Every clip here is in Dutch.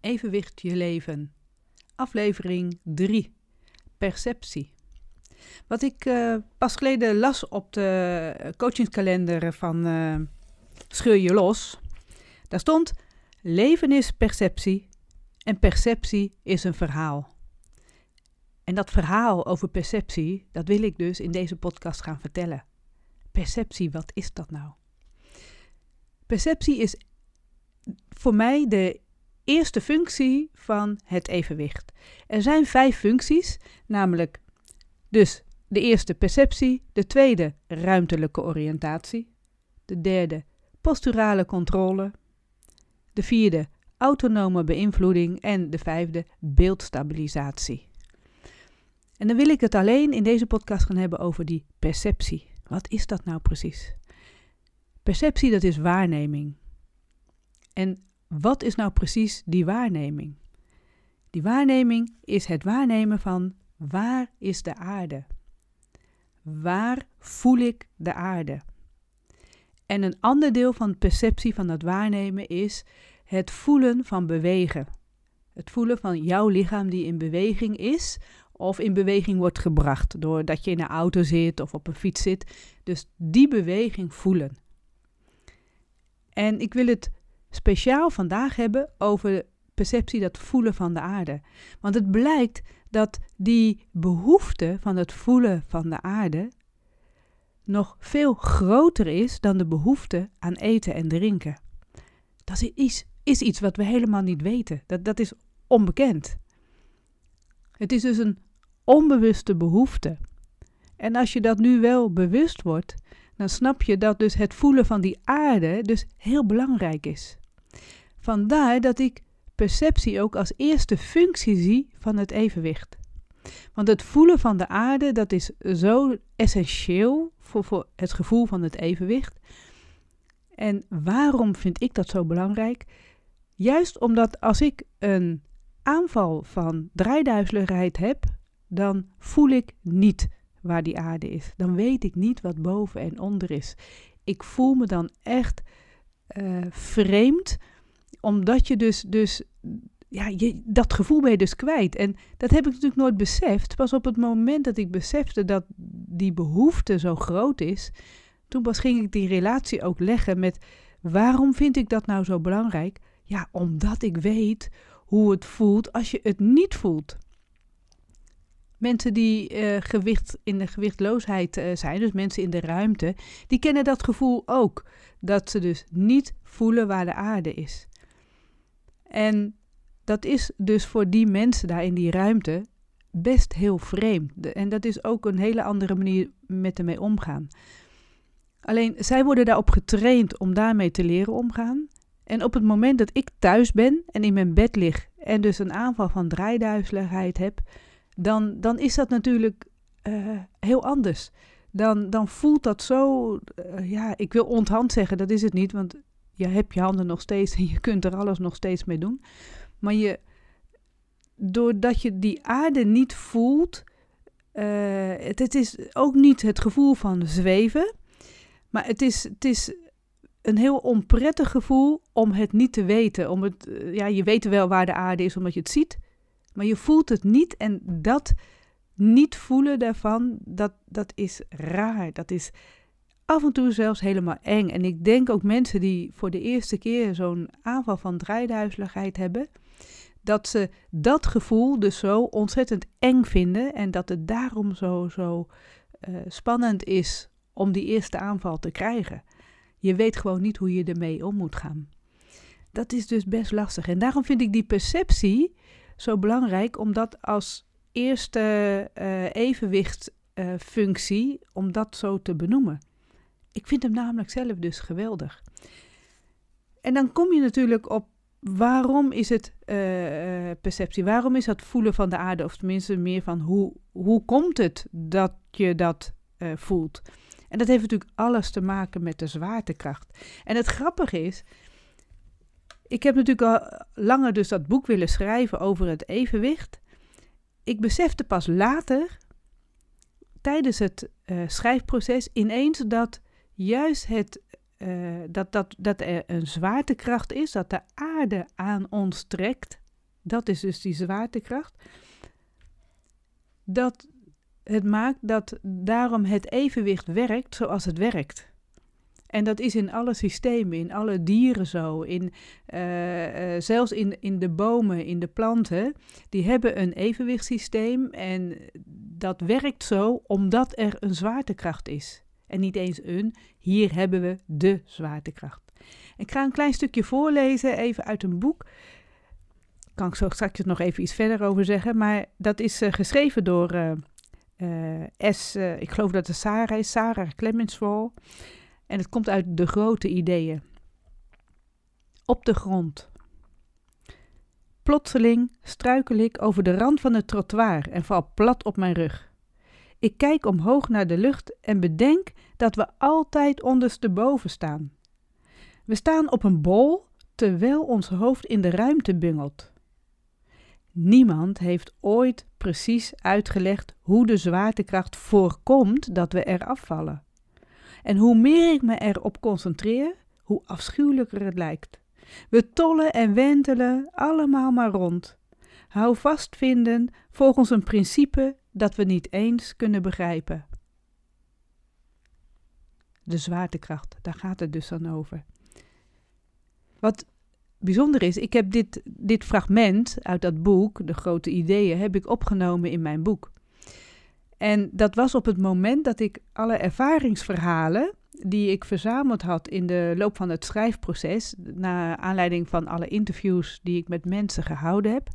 Evenwicht je leven. Aflevering 3. Perceptie. Wat ik uh, pas geleden las op de coachingskalender van uh, Scheur je los. Daar stond: Leven is perceptie en perceptie is een verhaal. En dat verhaal over perceptie, dat wil ik dus in deze podcast gaan vertellen. Perceptie, wat is dat nou? Perceptie is voor mij de eerste functie van het evenwicht. Er zijn vijf functies, namelijk dus de eerste perceptie, de tweede ruimtelijke oriëntatie, de derde posturale controle, de vierde autonome beïnvloeding en de vijfde beeldstabilisatie. En dan wil ik het alleen in deze podcast gaan hebben over die perceptie. Wat is dat nou precies? Perceptie, dat is waarneming. En wat is nou precies die waarneming? Die waarneming is het waarnemen van waar is de aarde? Waar voel ik de aarde? En een ander deel van de perceptie van dat waarnemen is het voelen van bewegen. Het voelen van jouw lichaam die in beweging is of in beweging wordt gebracht doordat je in een auto zit of op een fiets zit. Dus die beweging voelen. En ik wil het speciaal vandaag hebben over perceptie, dat voelen van de aarde. Want het blijkt dat die behoefte van het voelen van de aarde nog veel groter is dan de behoefte aan eten en drinken. Dat is, is iets wat we helemaal niet weten. Dat, dat is onbekend. Het is dus een onbewuste behoefte. En als je dat nu wel bewust wordt, dan snap je dat dus het voelen van die aarde dus heel belangrijk is. Vandaar dat ik perceptie ook als eerste functie zie van het evenwicht. Want het voelen van de aarde, dat is zo essentieel voor, voor het gevoel van het evenwicht. En waarom vind ik dat zo belangrijk? Juist omdat als ik een aanval van draaiduizeligheid heb, dan voel ik niet waar die aarde is. Dan weet ik niet wat boven en onder is. Ik voel me dan echt uh, vreemd, omdat je dus, dus ja, je, dat gevoel ben je dus kwijt. En dat heb ik natuurlijk nooit beseft. Pas op het moment dat ik besefte dat die behoefte zo groot is, toen pas ging ik die relatie ook leggen met waarom vind ik dat nou zo belangrijk? Ja, omdat ik weet hoe het voelt als je het niet voelt. Mensen die uh, gewicht, in de gewichtloosheid uh, zijn, dus mensen in de ruimte, die kennen dat gevoel ook. Dat ze dus niet voelen waar de aarde is. En dat is dus voor die mensen daar in die ruimte best heel vreemd. En dat is ook een hele andere manier met ermee omgaan. Alleen zij worden daarop getraind om daarmee te leren omgaan. En op het moment dat ik thuis ben en in mijn bed lig en dus een aanval van draaiduizeligheid heb, dan, dan is dat natuurlijk uh, heel anders. Dan, dan voelt dat zo, uh, ja, ik wil onthand zeggen, dat is het niet, want je hebt je handen nog steeds en je kunt er alles nog steeds mee doen. Maar je, doordat je die aarde niet voelt, uh, het, het, is ook niet het gevoel van zweven, maar het is, het is een heel onprettig gevoel om het niet te weten. Om het, ja, je weet wel waar de aarde is omdat je het ziet, maar je voelt het niet en dat niet voelen daarvan, dat, dat is raar. Dat is af en toe zelfs helemaal eng. En ik denk ook mensen die voor de eerste keer zo'n aanval van draaiduizeligheid hebben, dat ze dat gevoel dus zo ontzettend eng vinden en dat het daarom zo, zo uh, spannend is om die eerste aanval te krijgen. Je weet gewoon niet hoe je ermee om moet gaan. Dat is dus best lastig. En daarom vind ik die perceptie zo belangrijk, omdat als eerste uh, evenwichtfunctie, om dat zo te benoemen. Ik vind hem namelijk zelf dus geweldig. En dan kom je natuurlijk op waarom is het uh, perceptie? Waarom is dat voelen van de aarde? Of tenminste meer van hoe, hoe komt het dat je dat voelt? En dat heeft natuurlijk alles te maken met de zwaartekracht. En het grappige is, ik heb natuurlijk al langer dus dat boek willen schrijven over het evenwicht. Ik besefte pas later, tijdens het uh, schrijfproces, ineens dat juist het, uh, dat, dat, dat er een zwaartekracht is, dat de aarde aan ons trekt. dat is dus die zwaartekracht, dat het maakt dat daarom het evenwicht werkt zoals het werkt. En dat is in alle systemen, in alle dieren zo, in, uh, uh, zelfs in, in de bomen, in de planten. Die hebben een evenwichtssysteem en dat werkt zo omdat er een zwaartekracht is. En niet eens een, hier hebben we de zwaartekracht. Ik ga een klein stukje voorlezen, even uit een boek. Kan ik zo straks nog even iets verder over zeggen. Maar dat is uh, geschreven door S, ik geloof dat het Sarah is, Sarah Clemenswall. En het komt uit de grote ideeën. Op de grond. Plotseling struikel ik over de rand van het trottoir en val plat op mijn rug. Ik kijk omhoog naar de lucht en bedenk dat we altijd ondersteboven staan. We staan op een bol terwijl ons hoofd in de ruimte bungelt. Niemand heeft ooit precies uitgelegd hoe de zwaartekracht voorkomt dat we eraf vallen. En hoe meer ik me erop concentreer, hoe afschuwelijker het lijkt. We tollen en wentelen allemaal maar rond. Hou vast vinden volgens een principe dat we niet eens kunnen begrijpen. De zwaartekracht, daar gaat het dus dan over. Wat bijzonder is, ik heb dit, dit fragment uit dat boek, De Grote Ideeën, heb ik opgenomen in mijn boek. En dat was op het moment dat ik alle ervaringsverhalen die ik verzameld had in de loop van het schrijfproces, naar aanleiding van alle interviews die ik met mensen gehouden heb.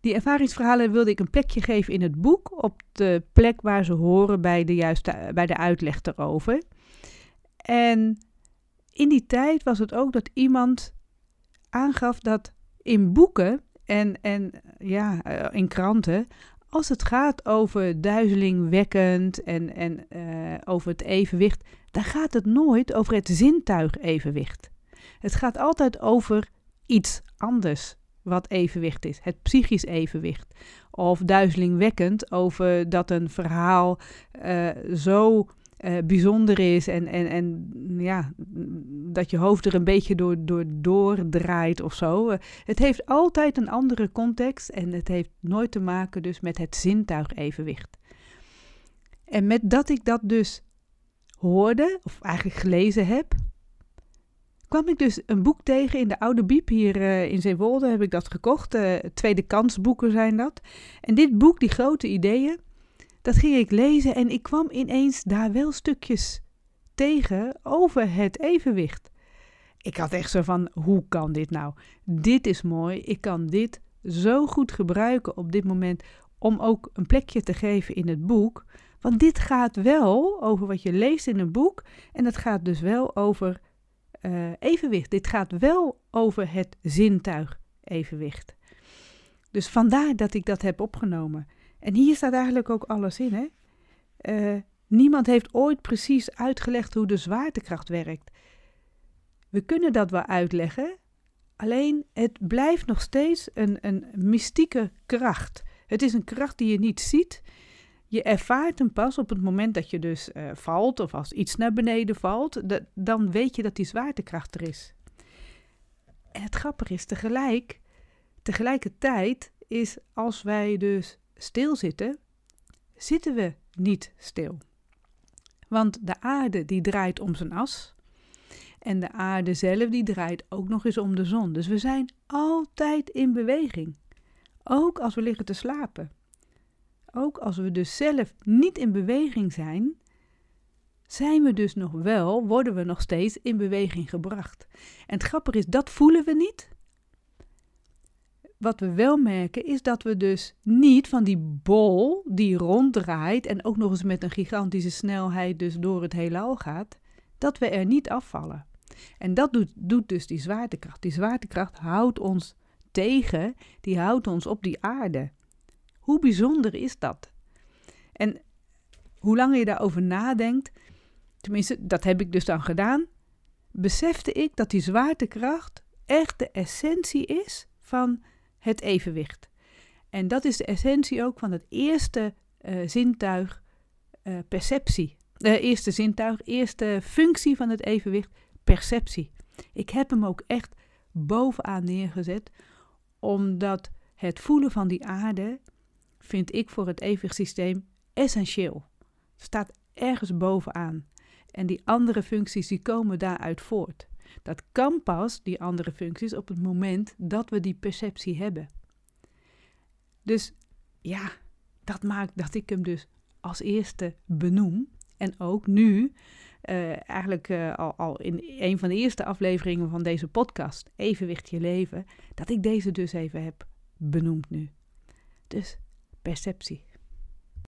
Die ervaringsverhalen wilde ik een plekje geven in het boek, op de plek waar ze horen bij de, juiste, bij de uitleg erover. En in die tijd was het ook dat iemand aangaf dat in boeken en, en ja, eh, in kranten als het gaat over duizelingwekkend en, en uh, over het evenwicht, dan gaat het nooit over het zintuigevenwicht. Het gaat altijd over iets anders wat evenwicht is, het psychisch evenwicht. Of duizelingwekkend over dat een verhaal uh, zo uh, bijzonder is en, en, en ja, dat je hoofd er een beetje door, door doordraait of zo. Uh, het heeft altijd een andere context en het heeft nooit te maken dus met het zintuigevenwicht. En met dat ik dat dus hoorde, of eigenlijk gelezen heb, kwam ik dus een boek tegen in de Oude Biep hier uh, in Zeewolde, heb ik dat gekocht. tweede kansboeken zijn dat. En dit boek, die grote ideeën, dat ging ik lezen en ik kwam ineens daar wel stukjes tegen over het evenwicht. Ik had echt zo van: hoe kan dit nou? Dit is mooi. Ik kan dit zo goed gebruiken op dit moment om ook een plekje te geven in het boek. Want dit gaat wel over wat je leest in een boek en het gaat dus wel over uh, evenwicht. Dit gaat wel over het zintuig evenwicht. Dus vandaar dat ik dat heb opgenomen. En hier staat eigenlijk ook alles in. Hè? Uh, niemand heeft ooit precies uitgelegd hoe de zwaartekracht werkt. We kunnen dat wel uitleggen, alleen het blijft nog steeds een, een mystieke kracht. Het is een kracht die je niet ziet. Je ervaart hem pas op het moment dat je dus uh, valt of als iets naar beneden valt. Dan weet je dat die zwaartekracht er is. Het grappige is tegelijk, tegelijkertijd is als wij dus stilzitten, zitten we niet stil. Want de aarde die draait om zijn as. En de aarde zelf die draait ook nog eens om de zon. Dus we zijn altijd in beweging. Ook als we liggen te slapen. Ook als we dus zelf niet in beweging zijn, zijn we dus nog wel, worden we nog steeds in beweging gebracht. En het grappige is, dat voelen we niet, wat we wel merken is dat we dus niet van die bol die ronddraait en ook nog eens met een gigantische snelheid dus door het heelal gaat, dat we er niet afvallen. En dat doet, doet dus die zwaartekracht. Die zwaartekracht houdt ons tegen, die houdt ons op die aarde. Hoe bijzonder is dat? En hoe langer je daarover nadenkt, tenminste, dat heb ik dus dan gedaan, besefte ik dat die zwaartekracht echt de essentie is van het evenwicht. En dat is de essentie ook van het eerste uh, zintuig, uh, perceptie. De uh, eerste zintuig, eerste functie van het evenwicht, perceptie. Ik heb hem ook echt bovenaan neergezet omdat het voelen van die aarde vind ik voor het evenwichtssysteem essentieel. Staat ergens bovenaan. En die andere functies die komen daaruit voort. Dat kan pas, die andere functies, op het moment dat we die perceptie hebben. Dus ja, dat maakt dat ik hem dus als eerste benoem. En ook nu, uh, eigenlijk uh, al, al, in een van de eerste afleveringen van deze podcast, Evenwicht je leven, dat ik deze dus even heb benoemd nu. Dus perceptie.